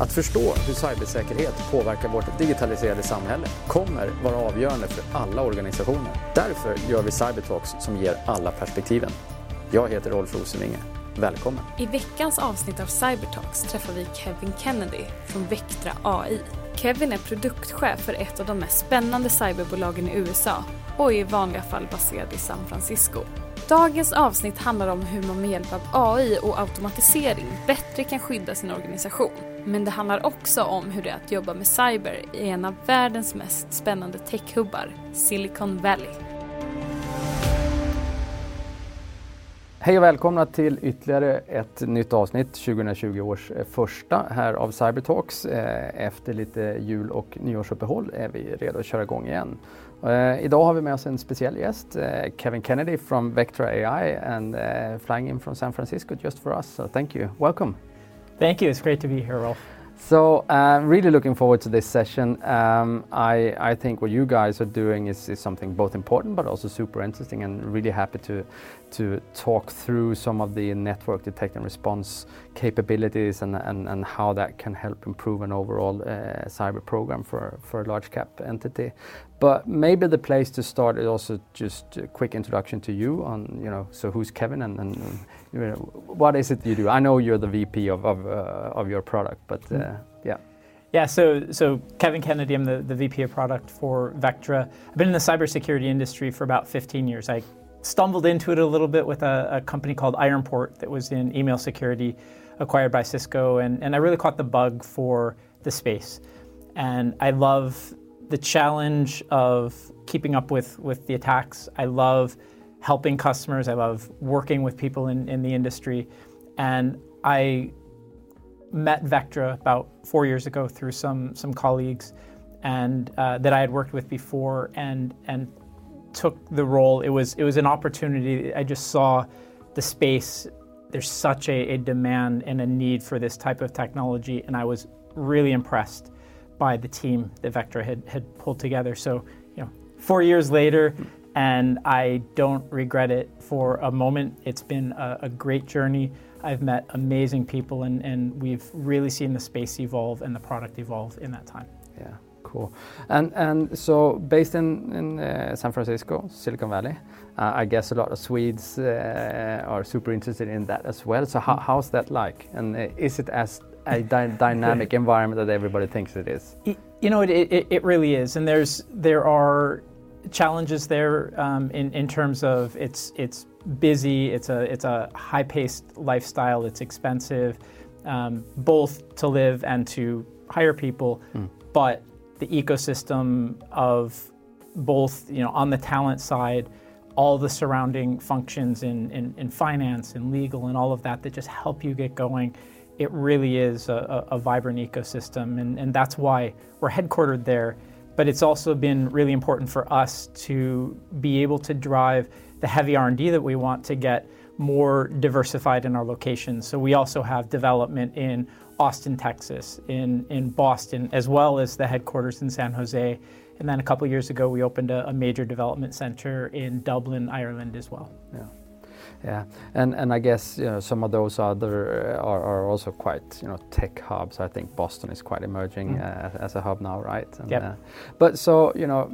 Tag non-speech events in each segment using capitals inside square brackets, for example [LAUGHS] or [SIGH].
Att förstå hur cybersäkerhet påverkar vårt digitaliserade samhälle kommer vara avgörande för alla organisationer. Därför gör vi Cybertalks som ger alla perspektiven. Jag heter Rolf Rosenvinge. Välkommen! I veckans avsnitt av Cybertalks träffar vi Kevin Kennedy från Vectra AI. Kevin är produktchef för ett av de mest spännande cyberbolagen i USA och är i vanliga fall baserad i San Francisco. Dagens avsnitt handlar om hur man med hjälp av AI och automatisering bättre kan skydda sin organisation. Men det handlar också om hur det är att jobba med cyber i en av världens mest spännande techhubbar, Silicon Valley. Hej och välkomna till ytterligare ett nytt avsnitt, 2020 års eh, första här av Cybertalks. Eh, efter lite jul och nyårsuppehåll är vi redo att köra igång igen. Eh, idag har vi med oss en speciell gäst, Kevin Kennedy från Vectra AI and flying in from San Francisco just for us. So thank you. Welcome. Thank you. It's great to be here, Rolf. So, uh, really looking forward to this session. Um, I, I think what you guys are doing is, is something both important but also super interesting, and really happy to to talk through some of the network detect and response capabilities and, and, and how that can help improve an overall uh, cyber program for, for a large cap entity. But maybe the place to start is also just a quick introduction to you on, you know, so who's Kevin and, and you know, what is it you do? I know you're the VP of, of, uh, of your product, but uh, mm. yeah. Yeah, so so Kevin Kennedy, I'm the, the VP of product for Vectra. I've been in the cybersecurity industry for about 15 years. I stumbled into it a little bit with a, a, company called IronPort that was in email security, acquired by Cisco, and, and I really caught the bug for the space. And I love the challenge of keeping up with, with the attacks. I love helping customers. I love working with people in, in the industry. And I met Vectra about four years ago through some, some colleagues and uh, that I had worked with before and, and took the role, it was it was an opportunity. I just saw the space. There's such a, a demand and a need for this type of technology, and I was really impressed by the team that Vectra had, had pulled together. So, you know, four years later, and I don't regret it for a moment. It's been a, a great journey. I've met amazing people, and, and we've really seen the space evolve and the product evolve in that time. Yeah. Cool. And and so based in in uh, San Francisco, Silicon Valley, uh, I guess a lot of Swedes uh, are super interested in that as well. So how, mm. how's that like? And uh, is it as a [LAUGHS] dy dynamic environment that everybody thinks it is? You know, it, it, it really is. And there's there are challenges there um, in in terms of it's it's busy. It's a it's a high paced lifestyle. It's expensive, um, both to live and to hire people. Mm. But the ecosystem of both, you know, on the talent side, all the surrounding functions in, in, in finance and legal and all of that that just help you get going. It really is a, a, a vibrant ecosystem, and, and that's why we're headquartered there. But it's also been really important for us to be able to drive the heavy R&D that we want to get more diversified in our locations. So we also have development in Austin, Texas, in, in Boston, as well as the headquarters in San Jose. And then a couple years ago, we opened a, a major development center in Dublin, Ireland as well. Yeah. Yeah, and and I guess you know some of those other uh, are, are also quite you know tech hubs. I think Boston is quite emerging mm. uh, as a hub now, right? And, yep. Uh, but so you know,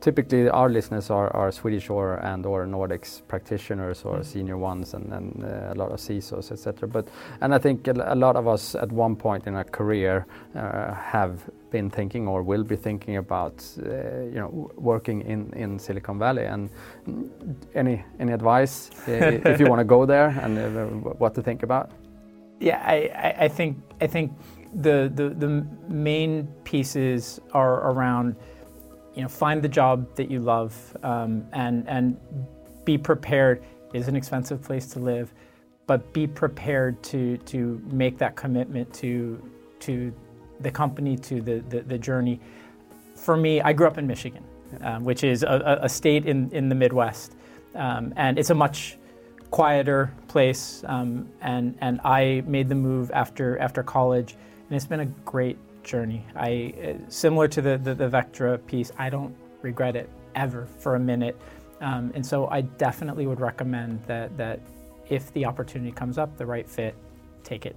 typically our listeners are, are Swedish or and or Nordics practitioners or mm. senior ones, and, and uh, a lot of CISOs, etc. But and I think a, a, lot of us at one point in our career uh, have been thinking or will be thinking about uh, you know working in, in Silicon Valley. And any any advice if you want to go there and uh, what to think about? Yeah I, I think I think the, the the main pieces are around you know find the job that you love um, and and be prepared. It is an expensive place to live but be prepared to to make that commitment to to the company to the, the, the journey. For me, I grew up in Michigan, um, which is a, a, state in, in the Midwest. Um, and it's a much quieter place. Um, and, and I made the move after, after college, and it's been a great journey. I, uh, similar to the, the, the Vectra piece, I don't regret it ever for a minute. Um, and so I definitely would recommend that, that if the opportunity comes up, the right fit, take it.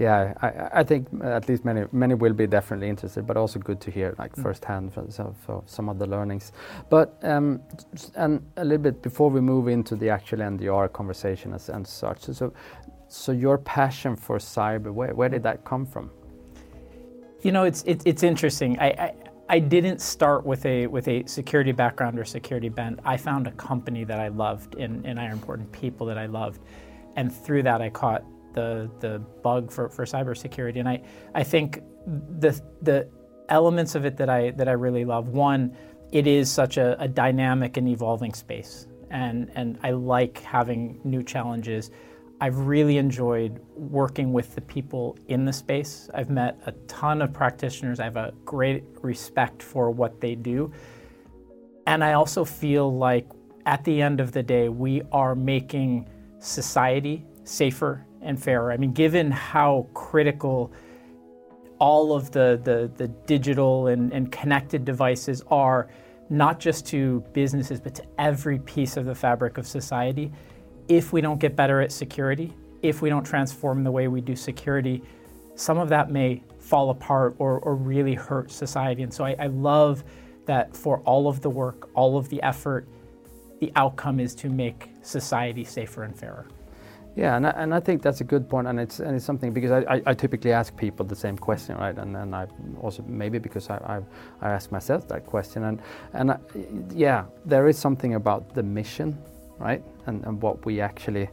Yeah. I, I think at least many many will be definitely interested, but also good to hear like mm. firsthand from, so, for some of the learnings. But um, and a little bit before we move into the actual NDR conversation as, and such. So, so your passion for cyber, where, where did that come from? You know, it's it, it's interesting. I, I I didn't start with a with a security background or security bent. I found a company that I loved in, in IronPort and people that I loved, and through that I caught the the bug for, for cybersecurity. And I I think the the elements of it that I that I really love. One, it is such a, a dynamic and evolving space, and and I like having new challenges. I've really enjoyed working with the people in the space. I've met a ton of practitioners. I have a great respect for what they do. And I also feel like at the end of the day, we are making society safer and fairer. I mean, given how critical all of the, the, the digital and, and connected devices are, not just to businesses, but to every piece of the fabric of society if we don't get better at security, if we don't transform the way we do security, some of that may fall apart or, or really hurt society. And so I, I love that for all of the work, all of the effort, the outcome is to make society safer and fairer. Yeah, and I, and I think that's a good point, and it's and it's something because I, I, I typically ask people the same question, right? And then I also maybe because I I've, i ask myself that question, and and I, yeah, there is something about the mission right? And, and what we actually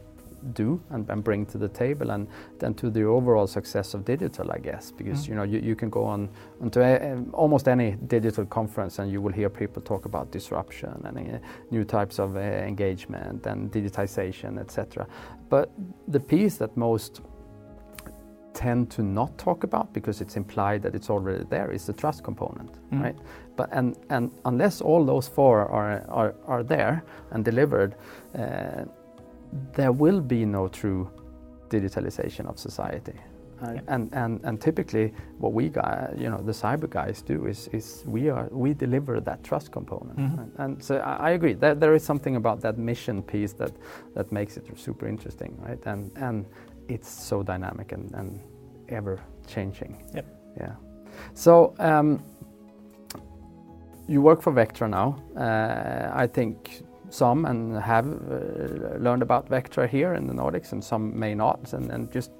do and, and, bring to the table and then to the overall success of digital i guess because mm. you know you, you can go on onto a, almost any digital conference and you will hear people talk about disruption and uh, new types of uh, engagement and digitization etc but the piece that most tend to not talk about because it's implied that it's already there is the trust component, mm. right? But and and unless all those four are are, are there and delivered, uh, there will be no true digitalization of society. Uh, yeah. and, and and typically what we got, you know the cyber guys do is is we are we deliver that trust component mm-hmm. and, and, so I, I agree that there is something about that mission piece that that makes it super interesting right and and it's so dynamic and, and ever changing. Yep. Yeah. So um, you work for Vectra now. Uh, I think some and have uh, learned about Vectra here in the Nordics, and some may not. And, and just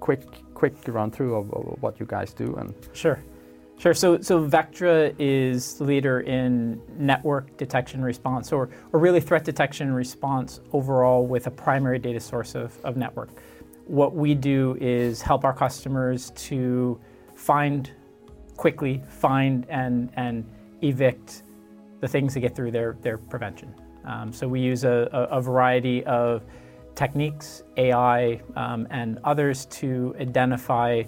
quick quick run through of, of, what you guys do and sure. Sure. So, so Vectra is the leader in network detection response, or, or really threat detection response overall, with a primary data source of, of network what we do is help our customers to find quickly, find and, and evict the things that get through their, their prevention. Um, so we use a, a, variety of techniques, AI, um, and others to identify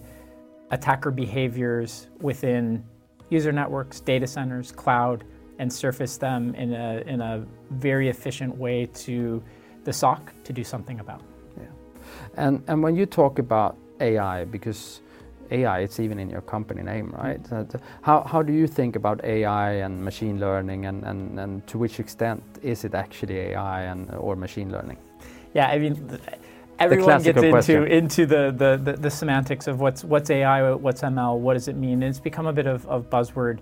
attacker behaviors within user networks, data centers, cloud, and surface them in a, in a very efficient way to the SOC to do something about. Yeah. And, and when you talk about AI, because AI, it's even in your company name, right? Mm. How, how do you think about AI and machine learning, and, and, and to which extent is it actually AI and, or machine learning? Yeah, I mean, everyone gets into, into the, the, the, the, semantics of what's, what's AI, what's ML, what does it mean? And it's become a bit of, of buzzword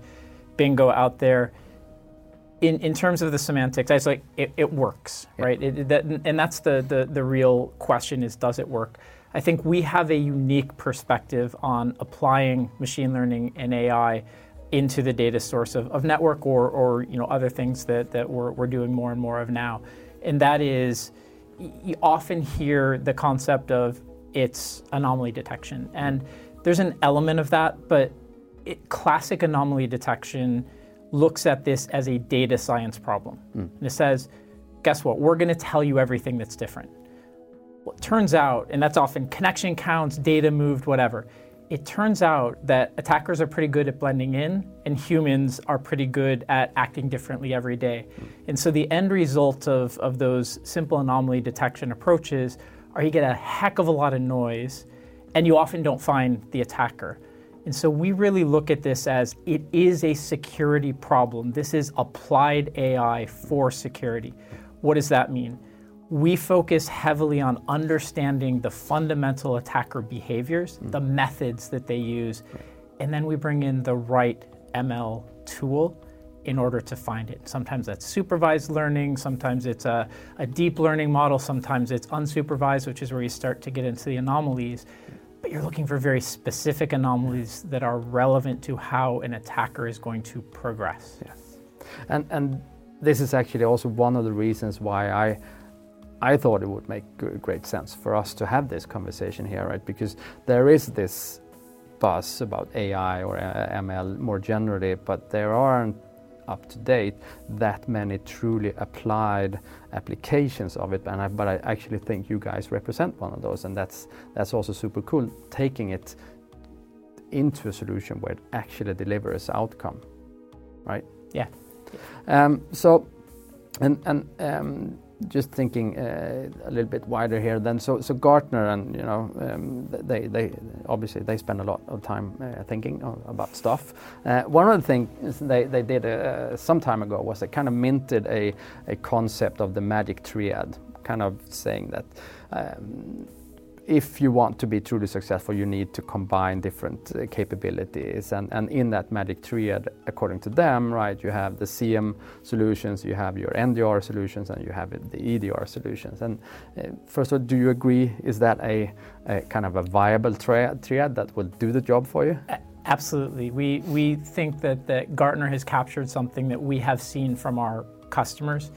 bingo out there in, in terms of the semantics, I was like, it, it works, yeah. right? It, that, and that's the, the, the real question is, does it work? I think we have a unique perspective on applying machine learning and AI into the data source of, of network or, or you know, other things that, that we're, we're doing more and more of now. And that is, you often hear the concept of it's anomaly detection. And there's an element of that, but it, classic anomaly detection looks at this as a data science problem. Mm. And it says, guess what? We're going to tell you everything that's different. Turns out, and that's often connection counts, data moved, whatever. It turns out that attackers are pretty good at blending in, and humans are pretty good at acting differently every day. And so the end result of, of those simple anomaly detection approaches are you get a heck of a lot of noise, and you often don't find the attacker. And so we really look at this as it is a security problem. This is applied AI for security. What does that mean? We focus heavily on understanding the fundamental attacker behaviors, mm. the methods that they use, right. and then we bring in the right ML tool in order to find it. Sometimes that's supervised learning, sometimes it's a, a deep learning model, sometimes it's unsupervised, which is where you start to get into the anomalies. But you're looking for very specific anomalies that are relevant to how an attacker is going to progress. Yes. And, and this is actually also one of the reasons why I I thought it would make great sense for us to have this conversation here, right? Because there is this buzz about AI or uh, ML more generally, but there aren't up to date that many truly applied applications of it. And I, but I actually think you guys represent one of those, and that's that's also super cool. Taking it into a solution where it actually delivers outcome, right? Yeah. Um, so, and and um, just thinking uh, a little bit wider here then. So so Gartner and you know um, they they obviously they spend a lot of time uh, thinking about stuff. Uh, one of the things they they did uh, some time ago was they kind of minted a a concept of the magic triad kind of saying that um, if you want to be truly successful, you need to combine different uh, capabilities. And, and in that magic triad, according to them, right, you have the SIEM solutions, you have your NDR solutions, and you have the EDR solutions. And uh, first of all, do you agree? Is that a, a kind of a viable triad, triad that will do the job for you? Absolutely. We, we think that, that Gartner has captured something that we have seen from our customers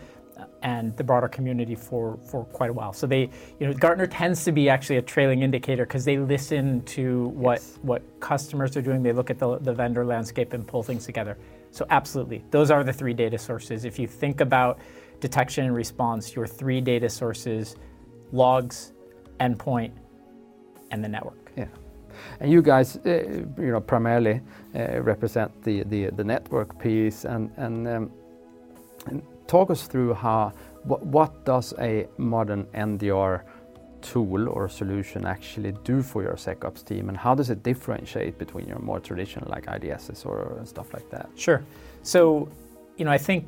and the broader community for, for quite a while. So they, you know, Gartner tends to be actually a trailing indicator because they listen to what yes. what customers are doing. They look at the, the vendor landscape and pull things together. So absolutely, those are the three data sources. If you think about detection and response, your three data sources: logs, endpoint, and the network. Yeah. And you guys, uh, you know, primarily uh, represent the, the, the network piece, and and, um, and talk us through how what, what does a modern NDR tool or solution actually do for your SecOps team, and how does it differentiate between your more traditional like IDSs or stuff like that? Sure. So, you know, I think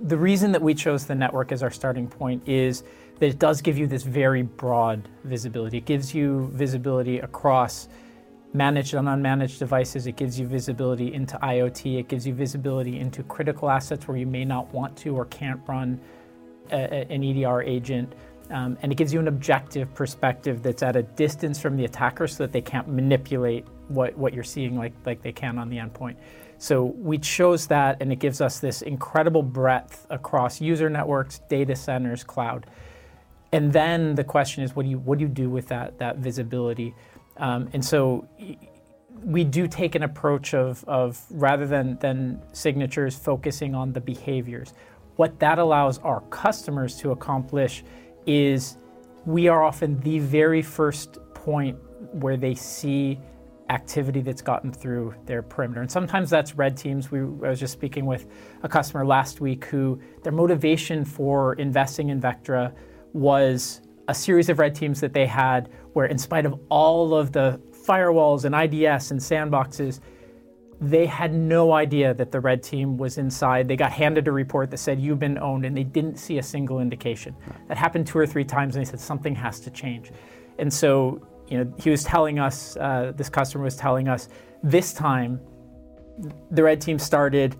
the reason that we chose the network as our starting point is that it does give you this very broad visibility. It gives you visibility across managed and unmanaged devices. It gives you visibility into IoT. It gives you visibility into critical assets where you may not want to or can't run a, a, an EDR agent. Um, and it gives you an objective perspective that's at a distance from the attacker so that they can't manipulate what, what you're seeing like, like they can on the endpoint. So we chose that, and it gives us this incredible breadth across user networks, data centers, cloud. And then the question is, what do you, what do, you do with that, that visibility? Um, and so we do take an approach of, of rather than, than signatures focusing on the behaviors. What that allows our customers to accomplish is we are often the very first point where they see activity that's gotten through their perimeter. And sometimes that's red teams. We, I was just speaking with a customer last week who their motivation for investing in Vectra was a series of red teams that they had where, in spite of all of the firewalls and IDS and sandboxes, they had no idea that the red team was inside. They got handed a report that said, You've been owned, and they didn't see a single indication. That happened two or three times, and they said, Something has to change. And so, you know, he was telling us, uh, this customer was telling us, this time the red team started,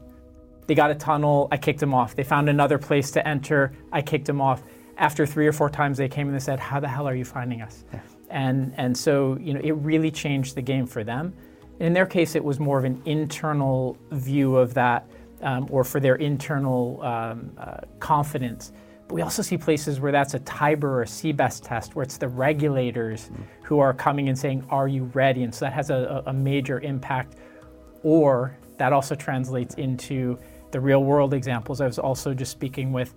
they got a tunnel, I kicked them off. They found another place to enter, I kicked them off after three or four times they came and they said, "How the hell are you finding us?" Yeah. And and so you know it really changed the game for them. In their case, it was more of an internal view of that, um, or for their internal um, uh, confidence. But we also see places where that's a TIBER or a CBEST test, where it's the regulators mm. who are coming and saying, "Are you ready?" And so that has a, a major impact. Or that also translates into the real world examples. I was also just speaking with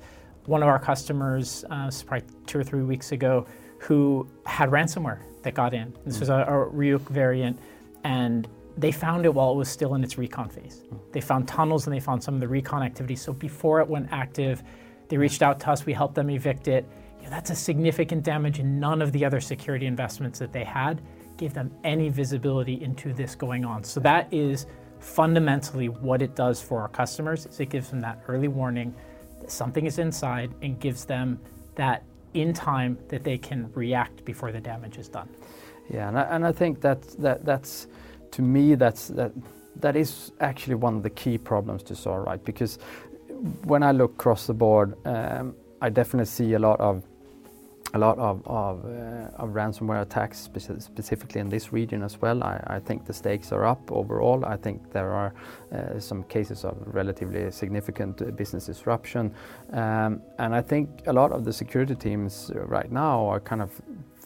one of our customers, uh, probably two or three weeks ago, who had ransomware that got in. This mm. was a, a Ryuk variant, and they found it while it was still in its recon phase. Mm. They found tunnels and they found some of the recon activity. So before it went active, they reached out to us. We helped them evict it. You know, that's a significant damage, and none of the other security investments that they had gave them any visibility into this going on. So that is fundamentally what it does for our customers. Is it gives them that early warning something is inside and gives them that in time that they can react before the damage is done. Yeah, and I, and I think that, that that's to me that's that that is actually one of the key problems to solve, right? Because when I look across the board, um, I definitely see a lot of a lot of, of, uh, of ransomware attacks, speci- specifically in this region as well. I, I, think the stakes are up overall. I think there are uh, some cases of relatively significant uh, business disruption. Um, and I think a lot of the security teams right now are kind of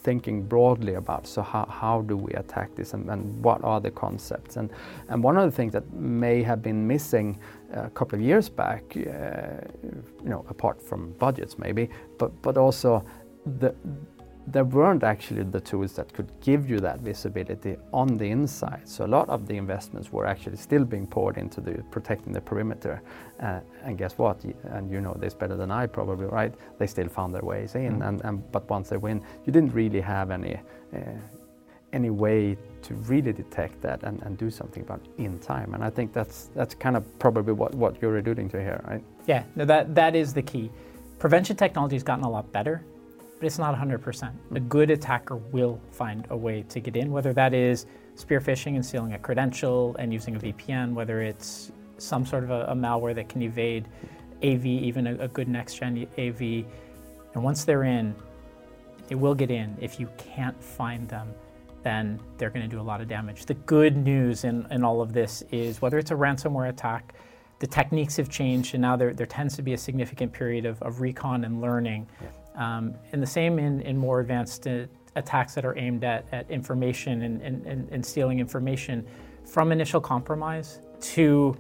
thinking broadly about so how, how do we attack this and, and what are the concepts and and one of the things that may have been missing a couple of years back uh, you know apart from budgets maybe but but also the there weren't actually the tools that could give you that visibility on the inside. So a lot of the investments were actually still being poured into the protecting the perimeter. Uh, and guess what? And you know this better than I probably, right? They still found their ways in. Mm. And, and but once they win, you didn't really have any uh, any way to really detect that and, and do something about it in time. And I think that's that's kind of probably what, what you're alluding to here, right? Yeah, no, that that is the key. Prevention technology has gotten a lot better but it's not 100%. A good attacker will find a way to get in, whether that is spear phishing and stealing a credential and using a VPN, whether it's some sort of a, a malware that can evade AV, even a, a good next gen AV. And once they're in, they will get in. If you can't find them, then they're going to do a lot of damage. The good news in, in all of this is whether it's a ransomware attack, the techniques have changed, and now there, there tends to be a significant period of, of recon and learning. Yeah. Um, and the same in, in more advanced uh, attacks that are aimed at, at information and, and, and stealing information from initial compromise to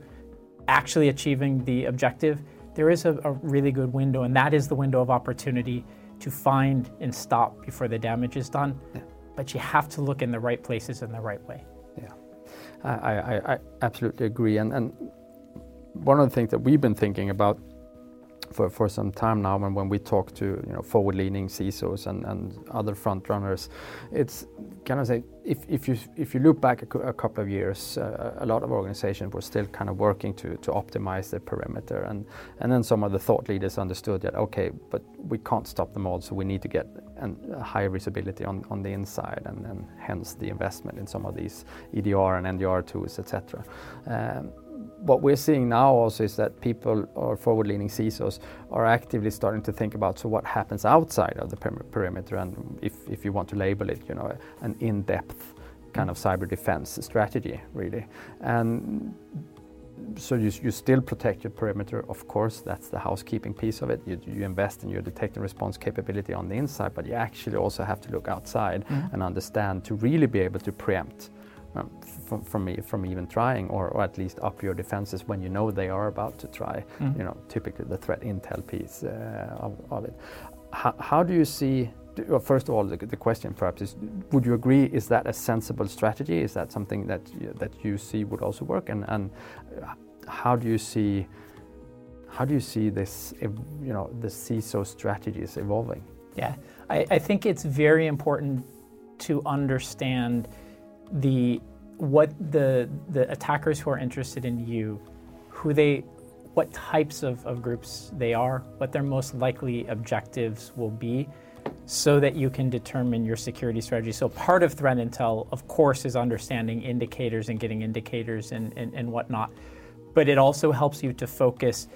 actually achieving the objective, there is a, a, really good window, and that is the window of opportunity to find and stop before the damage is done. Yeah. But you have to look in the right places in the right way. Yeah, I, I, I absolutely agree. And, and one of the things that we've been thinking about for, for some time now and when we talk to you know forward-leaning CISOs and, and other front runners, it's kind of say if, if you if you look back a, a couple of years, uh, a lot of organizations were still kind of working to, to optimize the perimeter, and and then some of the thought leaders understood that okay, but we can't stop them all, so we need to get an, a higher visibility on, on the inside, and, and hence the investment in some of these EDR and NDR tools, etc. what we're seeing now also is that people or forward-leaning CISOs are actively starting to think about so what happens outside of the perimeter, and if, if you want to label it, you know, an in-depth kind of cyber defense strategy, really. And so you, you still protect your perimeter, of course, that's the housekeeping piece of it. You, you invest in your detect and response capability on the inside, but you actually also have to look outside mm-hmm. and understand to really be able to preempt um, from, from, me, from even trying, or, or, at least up your defenses when you know they are about to try. Mm. You know, typically the threat intel piece uh, of, of, it. How, how, do you see? Well, first of all, the, the, question perhaps is: Would you agree? Is that a sensible strategy? Is that something that you, that you see would also work? And and how do you see? How do you see this? You know, the CISO strategies evolving? Yeah, I, I think it's very important to understand the what the the attackers who are interested in you, who they what types of, of groups they are, what their most likely objectives will be, so that you can determine your security strategy. So part of threat intel, of course, is understanding indicators and getting indicators and, and, and whatnot. But it also helps you to focus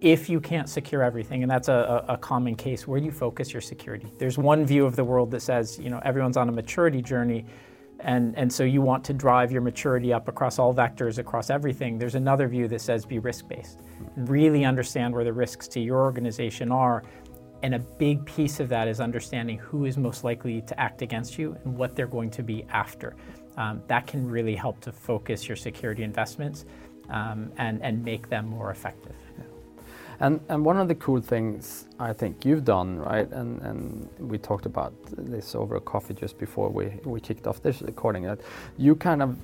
if you can't secure everything, and that's a, a, common case, where do you focus your security? There's one view of the world that says, you know, everyone's on a maturity journey, and, and so you want to drive your maturity up across all vectors, across everything. There's another view that says be risk based. Really understand where the risks to your organization are. And a big piece of that is understanding who is most likely to act against you and what they're going to be after. Um, that can really help to focus your security investments um, and, and make them more effective. And, and one of the cool things I think you've done, right, and, and we talked about this over a coffee just before we, we kicked off this recording, that you kind of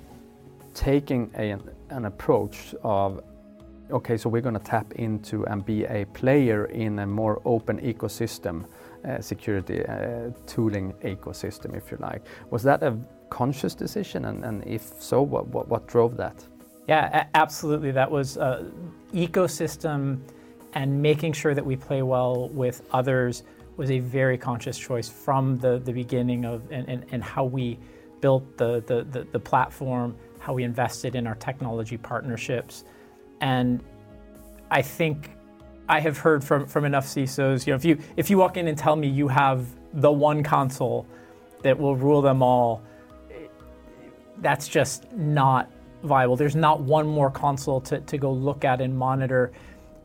taking a, an approach of, okay, so we're going to tap into and be a player in a more open ecosystem, uh, security uh, tooling ecosystem, if you like. Was that a conscious decision? And, and if so, what, what, what drove that? Yeah, absolutely. That was uh, ecosystem and making sure that we play well with others was a very conscious choice from the, the beginning of and, and, and how we built the, the, the, the platform, how we invested in our technology partnerships. And I think I have heard from, from enough CISOs, you know, if you if you walk in and tell me you have the one console that will rule them all, that's just not viable. There's not one more console to, to go look at and monitor.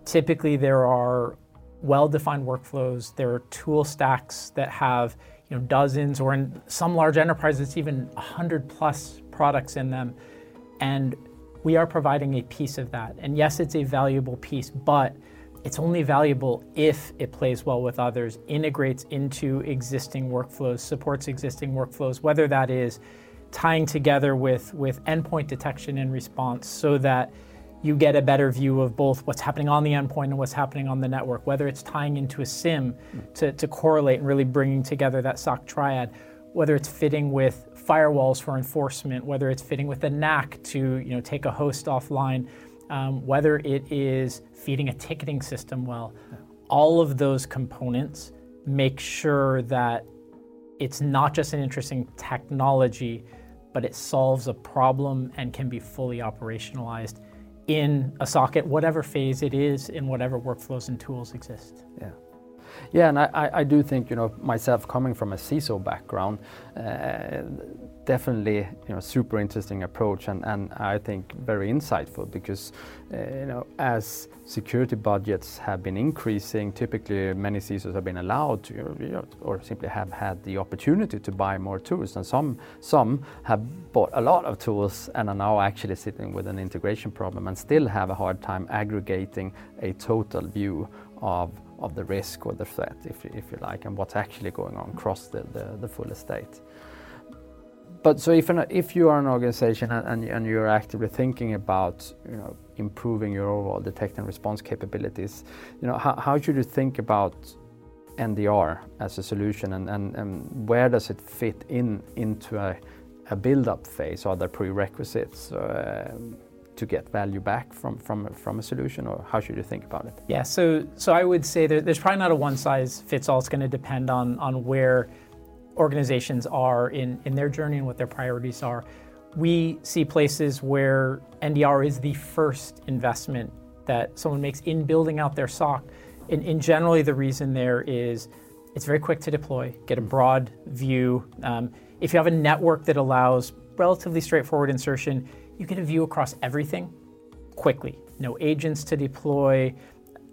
Typically there are well-defined workflows, there are tool stacks that have you know dozens or in some large enterprises even 100 plus products in them. And we are providing a piece of that. And yes it's a valuable piece but it's only valuable if it plays well with others, integrates into existing workflows, supports existing workflows, whether that is tying together with, with endpoint detection and response so that you get a better view of both what's happening on the endpoint and what's happening on the network, whether it's tying into a SIEM to, to correlate and really bringing together that SOC triad, whether it's fitting with firewalls for enforcement, whether it's fitting with the NAC to you know, take a host offline, um, whether it is feeding a ticketing system well, all of those components make sure that it's not just an interesting technology, but it solves a problem and can be fully operationalized in a socket, whatever phase it is, in whatever workflows and tools exist. Yeah. Yeah, and I, I do think, you know, myself coming from a CISO background, uh, definitely, you know, super interesting approach and, and I think very insightful because, uh, you know, as security budgets have been increasing, typically many CISOs have been allowed to, you know, or simply have had the opportunity to buy more tools. And some, some have bought a lot of tools and are now actually sitting with an integration problem and still have a hard time aggregating a total view of of the risk or the threat, if, if you like, and what's actually going on across the, the, the full estate. But so if, an, if you are an organization and, and, you're actively thinking about you know, improving your overall detect and response capabilities, you know, how, how should you think about NDR as a solution and, and, and where does it fit in into a, a build-up phase? Are there prerequisites? Uh, to get value back from, from, from a solution, or how should you think about it? Yeah, so, so I would say there's probably not a one size fits all. It's going to depend on, on where organizations are in, in their journey and what their priorities are. We see places where NDR is the first investment that someone makes in building out their SOC. And, in generally, the reason there is it's very quick to deploy, get a broad view. Um, if you have a network that allows relatively straightforward insertion, you get a view across everything quickly. No agents to deploy,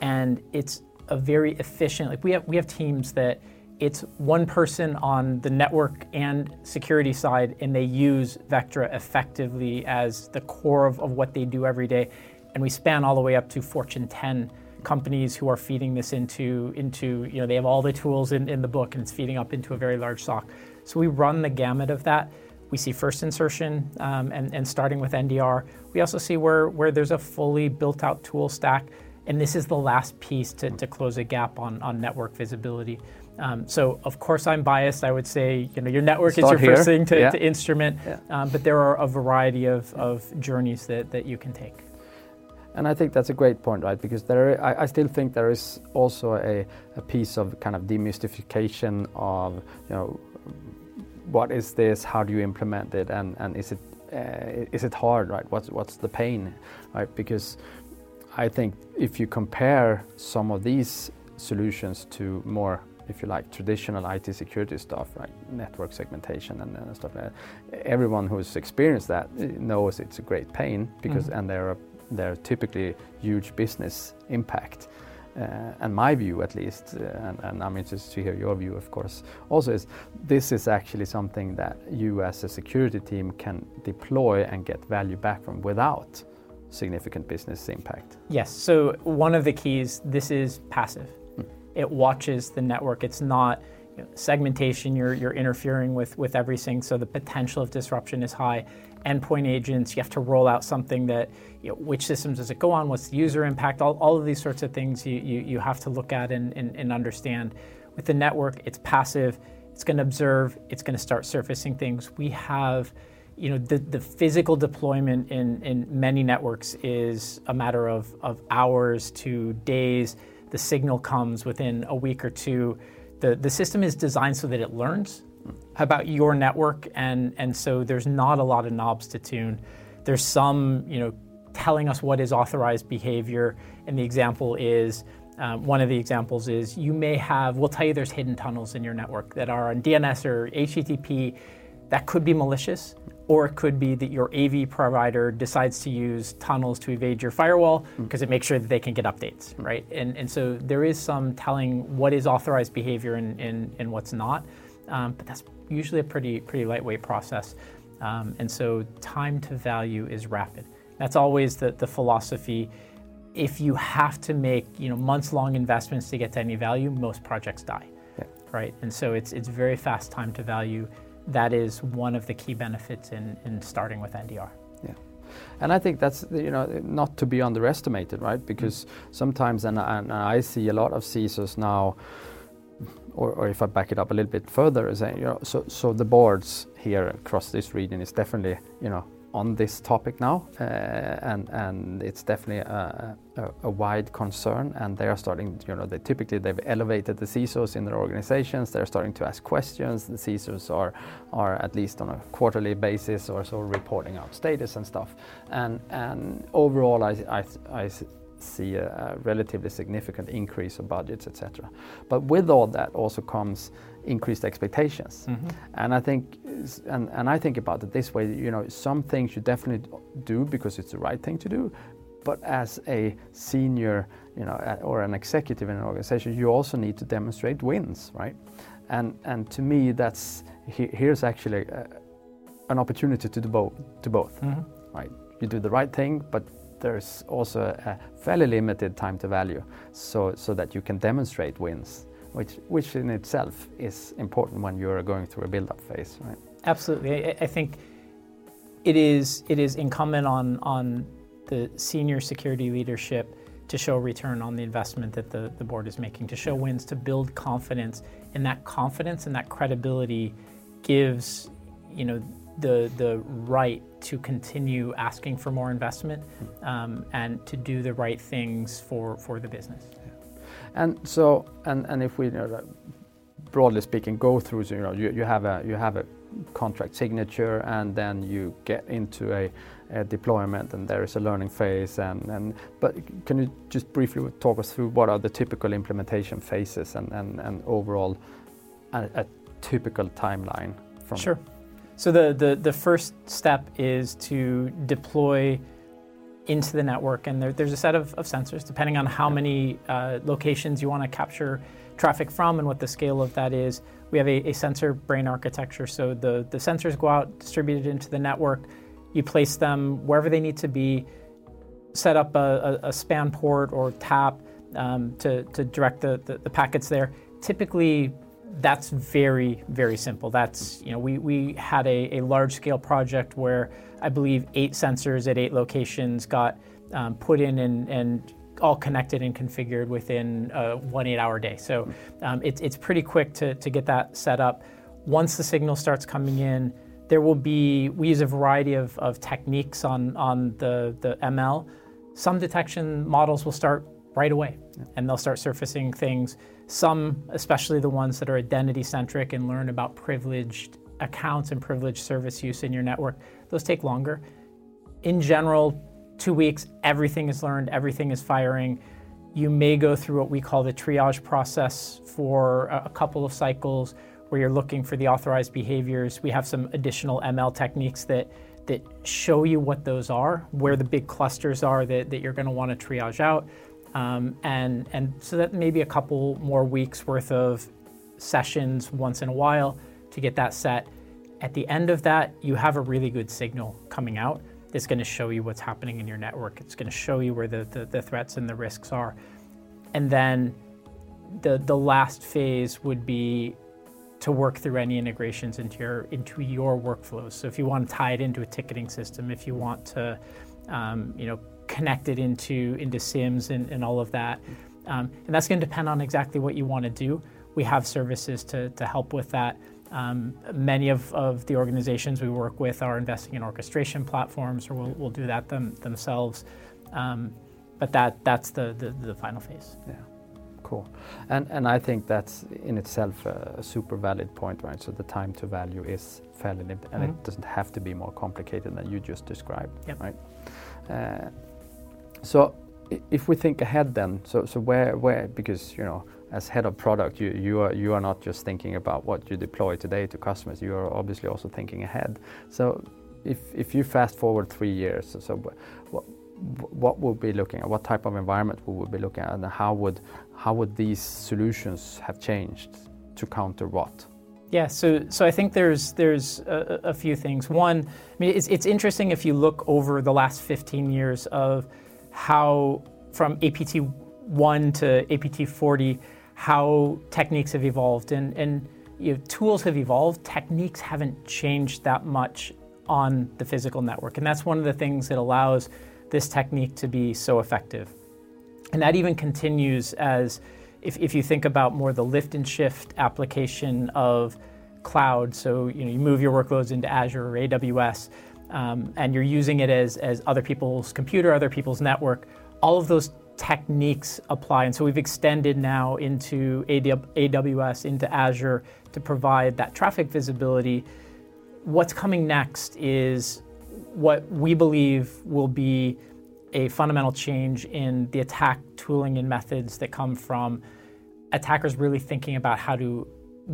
and it's a very efficient. Like we have we have teams that it's one person on the network and security side, and they use Vectra effectively as the core of, of what they do every day. And we span all the way up to Fortune 10 companies who are feeding this into, into you know, they have all the tools in, in the book and it's feeding up into a very large SOC. So we run the gamut of that. We see first insertion um, and, and starting with NDR. We also see where, where there's a fully built out tool stack, and this is the last piece to, to close a gap on, on network visibility. Um, so of course I'm biased. I would say you know your network Start is your here. first thing to, yeah. to instrument, yeah. um, but there are a variety of, of journeys that, that you can take. And I think that's a great point, right? Because there, I, I still think there is also a, a piece of kind of demystification of you know what is this? How do you implement it? And, and is it uh, is it hard, right? What's what's the pain, right? Because I think if you compare some of these solutions to more, if you like, traditional IT security stuff, right? Network segmentation and, and stuff like that. Everyone who's experienced that knows it's a great pain because mm-hmm. and there are they're typically huge business impact. Uh, and my view at least, uh, and, and, I'm interested to hear your view, of course, also is this is actually something that you as a security team can deploy and get value back from without significant business impact. Yes, so one of the keys, this is passive. Hmm. It watches the network. It's not you know, segmentation, you're, you're interfering with, with everything, so the potential of disruption is high endpoint agents. You have to roll out something that, you know, which systems does it go on? What's the user impact? All, all of these sorts of things you, you, you have to look at and, and, and understand. With the network, it's passive. It's going to observe. It's going to start surfacing things. We have, you know, the, the physical deployment in, in many networks is a matter of, of hours to days. The signal comes within a week or two the, the system is designed so that it learns about your network, and, and so there's not a lot of knobs to tune. There's some, you know, telling us what is authorized behavior, and the example is um, one of the examples is you may have, we'll tell you there's hidden tunnels in your network that are on DNS or HTTP that could be malicious, or it could be that your AV provider decides to use tunnels to evade your firewall because mm. it makes sure that they can get updates, mm. right? And, and so there is some telling what is authorized behavior and, and, and what's not, um, but that's usually a pretty, pretty lightweight process. Um, and so time to value is rapid. That's always the, the philosophy. If you have to make you know months long investments to get to any value, most projects die. Yeah. Right? And so it's it's very fast time to value. That is one of the key benefits in, in starting with NDR. Yeah. And I think that's you know not to be underestimated, right? Because mm-hmm. sometimes, and, and I see a lot of CISOs now, or, or, if I back it up a little bit further, you know, so so the boards here across this region is definitely you know on this topic now, uh, and and it's definitely a, a, a, wide concern. And they are starting, you know, they typically they've elevated the CISOs in their organizations. They're starting to ask questions. The CISOs are are at least on a quarterly basis or so reporting out status and stuff. And and overall, I I, I see a, a relatively significant increase of budgets, etc. But with all that also comes increased expectations. Mm-hmm. And I think, and, and I think about it this way, you know, some things you definitely do because it's the right thing to do, but as a senior, you know, or an executive in an organization, you also need to demonstrate wins, right? And and to me, that's here's actually a, an opportunity to do both. To both, mm-hmm. right? You do the right thing, but there's also a fairly limited time to value, so so that you can demonstrate wins which, which in itself is important when you're going through a build-up phase, right? Absolutely. I, I think it is, it is incumbent on, on the senior security leadership to show return on the investment that the, the board is making, to show wins, to build confidence. And that confidence and that credibility gives, you know, the, the right to continue asking for more investment hmm. um, and to do the right things for, for the business. And so, and, and if we, you know, broadly speaking, go through, you know, you, you have a you have a contract signature, and then you get into a, a deployment, and there is a learning phase. And, and but can you just briefly talk us through what are the typical implementation phases and, and, and overall a, a typical timeline from? Sure. So the, the the first step is to deploy into the network. And there, there's a set of, of, sensors, depending on how many uh, locations you want to capture traffic from and what the scale of that is. We have a, a, sensor brain architecture. So the, the sensors go out distributed into the network. You place them wherever they need to be, set up a, a, a span port or tap um, to, to direct the, the, the packets there. Typically, that's very, very simple. That's, you know, we, we had a, a large scale project where I believe eight sensors at eight locations got um, put in and, and all connected and configured within a one eight hour day. So um, it's, it's pretty quick to, to get that set up. Once the signal starts coming in, there will be, we use a variety of, of techniques on, on the, the ML. Some detection models will start right away and they'll start surfacing things. Some, especially the ones that are identity centric and learn about privileged accounts and privileged service use in your network, those take longer. In general, two weeks, everything is learned, everything is firing. You may go through what we call the triage process for a couple of cycles where you're looking for the authorized behaviors. We have some additional ML techniques that that show you what those are, where the big clusters are that, that you're going to want to triage out. Um, and, and so that maybe a couple more weeks worth of sessions once in a while to get that set. At the end of that, you have a really good signal coming out that's going to show you what's happening in your network. It's going to show you where the, the, the threats and the risks are. And then the, the last phase would be to work through any integrations into your into your workflows. So if you want to tie it into a ticketing system, if you want to, um, you know, connect it into into SIEMs and, and all of that, um, and that's going to depend on exactly what you want to do. We have services to to help with that. Um, many of, of the organizations we work with are investing in orchestration platforms or will, will do that them, themselves. Um, but that, that's the, the, the, final phase. Yeah. Cool. And and I think that's in itself a, a super valid point, right? So the time to value is fairly limited, and Mhm. it doesn't have to be more complicated than you just described, Yep. right? Uh, so if we think ahead, then, so so where where because you know as head of product, you you are you are not just thinking about what you deploy today to customers. You are obviously also thinking ahead. So if if you fast forward three years, so, so what what we'll be looking at, what type of environment would we be looking at, and how would how would these solutions have changed to counter what? Yeah, so so I think there's there's a, a few things. One, I mean, it's it's interesting if you look over the last 15 years of how from APT one to APT 40, how techniques have evolved, and and you know, tools have evolved. Techniques haven't changed that much on the physical network, and that's one of the things that allows this technique to be so effective. And that even continues as if, if you think about more the lift and shift application of cloud, so you know you move your workloads into Azure or AWS, um, and you're using it as, as other people's computer, other people's network, all of those techniques apply. And so we've extended now into AWS, into Azure to provide that traffic visibility. What's coming next is what we believe will be a fundamental change in the attack tooling and methods that come from attackers really thinking about how to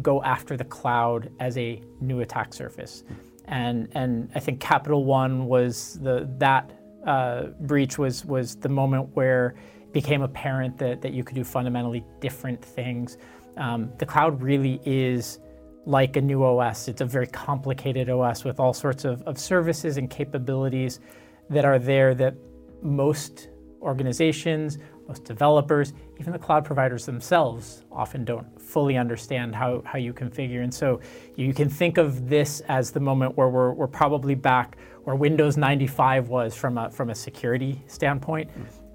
go after the cloud as a new attack surface. And, and I think Capital One was the, that uh, breach was, was the moment where it became apparent that, that you could do fundamentally different things. Um, the cloud really is like a new OS. It's a very complicated OS with all sorts of, of services and capabilities that are there that most organizations, most developers, even the cloud providers themselves often don't fully understand how, how you configure. And so you can think of this as the moment where we're, we're probably back where Windows 95 was from a, from a security standpoint.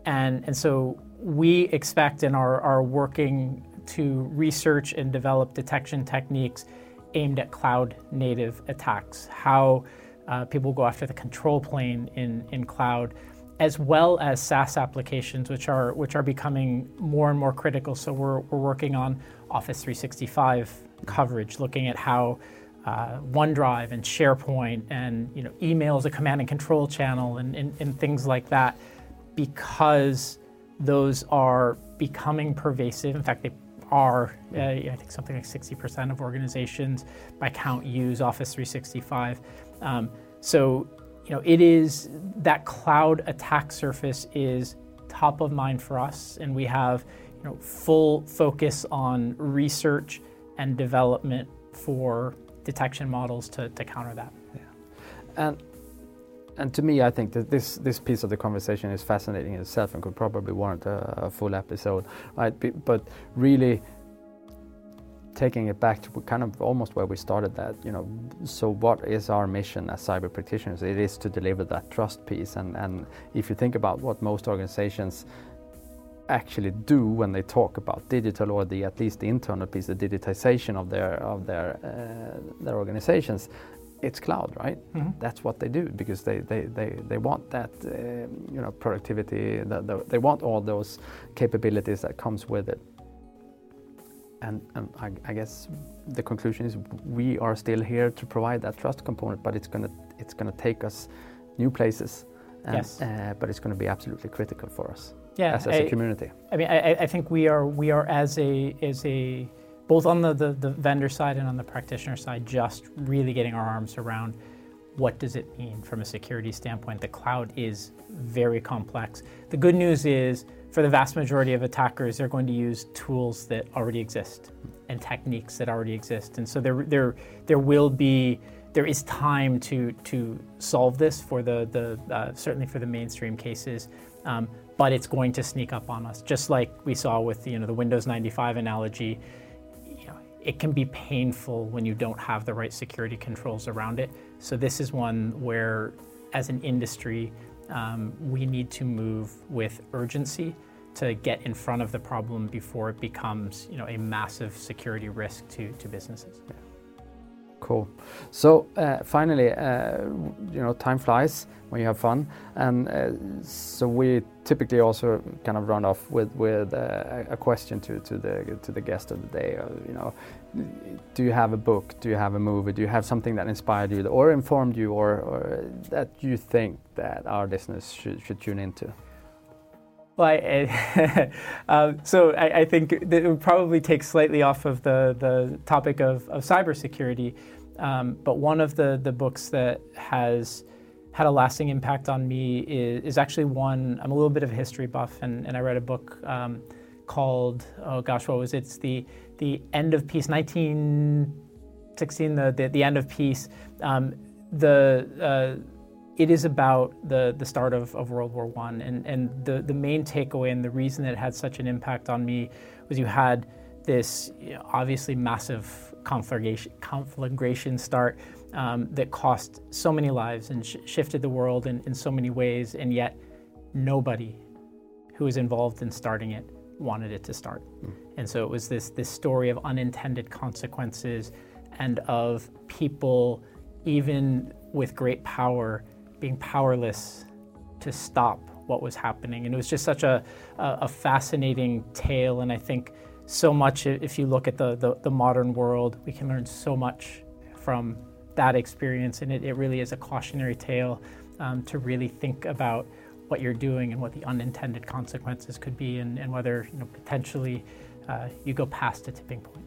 And, and so we expect and are, are working to research and develop detection techniques aimed at cloud native attacks, how uh, people go after the control plane in, in cloud, as well as SaaS applications, which are, which are becoming more and more critical. So we're, we're working on Office 365 coverage, looking at how uh, OneDrive and SharePoint and you know, email is a command and control channel and, and, and things like that, because those are becoming pervasive. In fact, they are, uh, I think something like 60% of organizations by count use Office 365. Um, so, you know, it is that cloud attack surface is top of mind for us, and we have, you know, full focus on research and development for detection models to, to counter that. Yeah. And and to me, I think that this this piece of the conversation is fascinating in itself and could probably warrant a, a full episode, right? But really taking it back to kind of almost where we started that, you know, so what is our mission as cyber practitioners? It is to deliver that trust piece. And, and if you think about what most organizations actually do when they talk about digital or the at least the internal piece, the digitization of their of their uh, their organizations, it's cloud, right? Mhm. That's what they do because they they, they, they want that uh, you know productivity. That the, they want all those capabilities that comes with it. And, and I, I guess the conclusion is we are still here to provide that trust component, but it's gonna it's gonna take us new places. And, Yes. uh, but it's going to be absolutely critical for us Yeah, as, as a I- community. I mean, I, I think we are we are as a as a both on the, the, the vendor side and on the practitioner side, just really getting our arms around what does it mean from a security standpoint. The cloud is very complex. The good news is for the vast majority of attackers, they're going to use tools that already exist and techniques that already exist, and so there there there will be there is time to to solve this for the the uh, certainly for the mainstream cases, um, but it's going to sneak up on us, just like we saw with you know the Windows 95 analogy. You know, it can be painful when you don't have the right security controls around it. So this is one where, as an industry, um, we need to move with urgency to get in front of the problem before it becomes you know a massive security risk to to businesses. Cool. So uh, finally, uh, you know, time flies when you have fun, and uh, so we typically also kind of run off with with uh, a question to, to the to the guest of the day. Uh, you know, do you have a book? Do you have a movie? Do you have something that inspired you or informed you, or, or that you think that our listeners should, should tune into? Well, [LAUGHS] I, um, so I, I, think it would probably take slightly off of the, the topic of, of cybersecurity. Um, but one of the, the books that has had a lasting impact on me is, is, actually one, I'm a little bit of a history buff, and, and I read a book um, called, oh gosh, what was it? It's the, the End of Peace, 1916, the, the, the End of Peace. Um, the, uh, it is about the, the start of, of World War I. And, and the, the main takeaway and the reason that it had such an impact on me was you had this you know, obviously massive conflagration, conflagration start um, that cost so many lives and sh- shifted the world in, in so many ways, and yet nobody who was involved in starting it wanted it to start. Mm. And so it was this, this story of unintended consequences and of people, even with great power, being powerless to stop what was happening. And it was just such a, a, fascinating tale. And I think so much, if you look at the, the, the modern world, we can learn so much from that experience. And it, it really is a cautionary tale um, to really think about what you're doing and what the unintended consequences could be and, and whether you know, potentially uh, you go past a tipping point.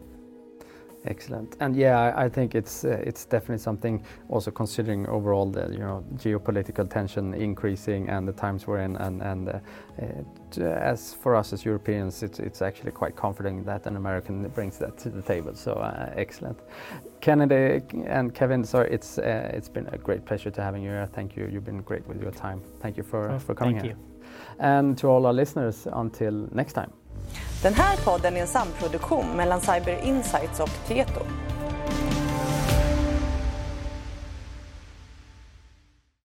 Excellent, and yeah, I, think it's uh, it's definitely something. Also considering overall the you know geopolitical tension increasing and the times we're in, and and uh, uh, as for us as Europeans, it's it's actually quite comforting that an American brings that to the table. So uh, excellent, Kennedy and Kevin. Sorry, it's uh, it's been a great pleasure to having you here. Thank you. You've been great with your time. Thank you for for coming thank here. You. And to all our listeners, until next time. Den här podden är en samproduktion mellan Cyber Insights och Tieto.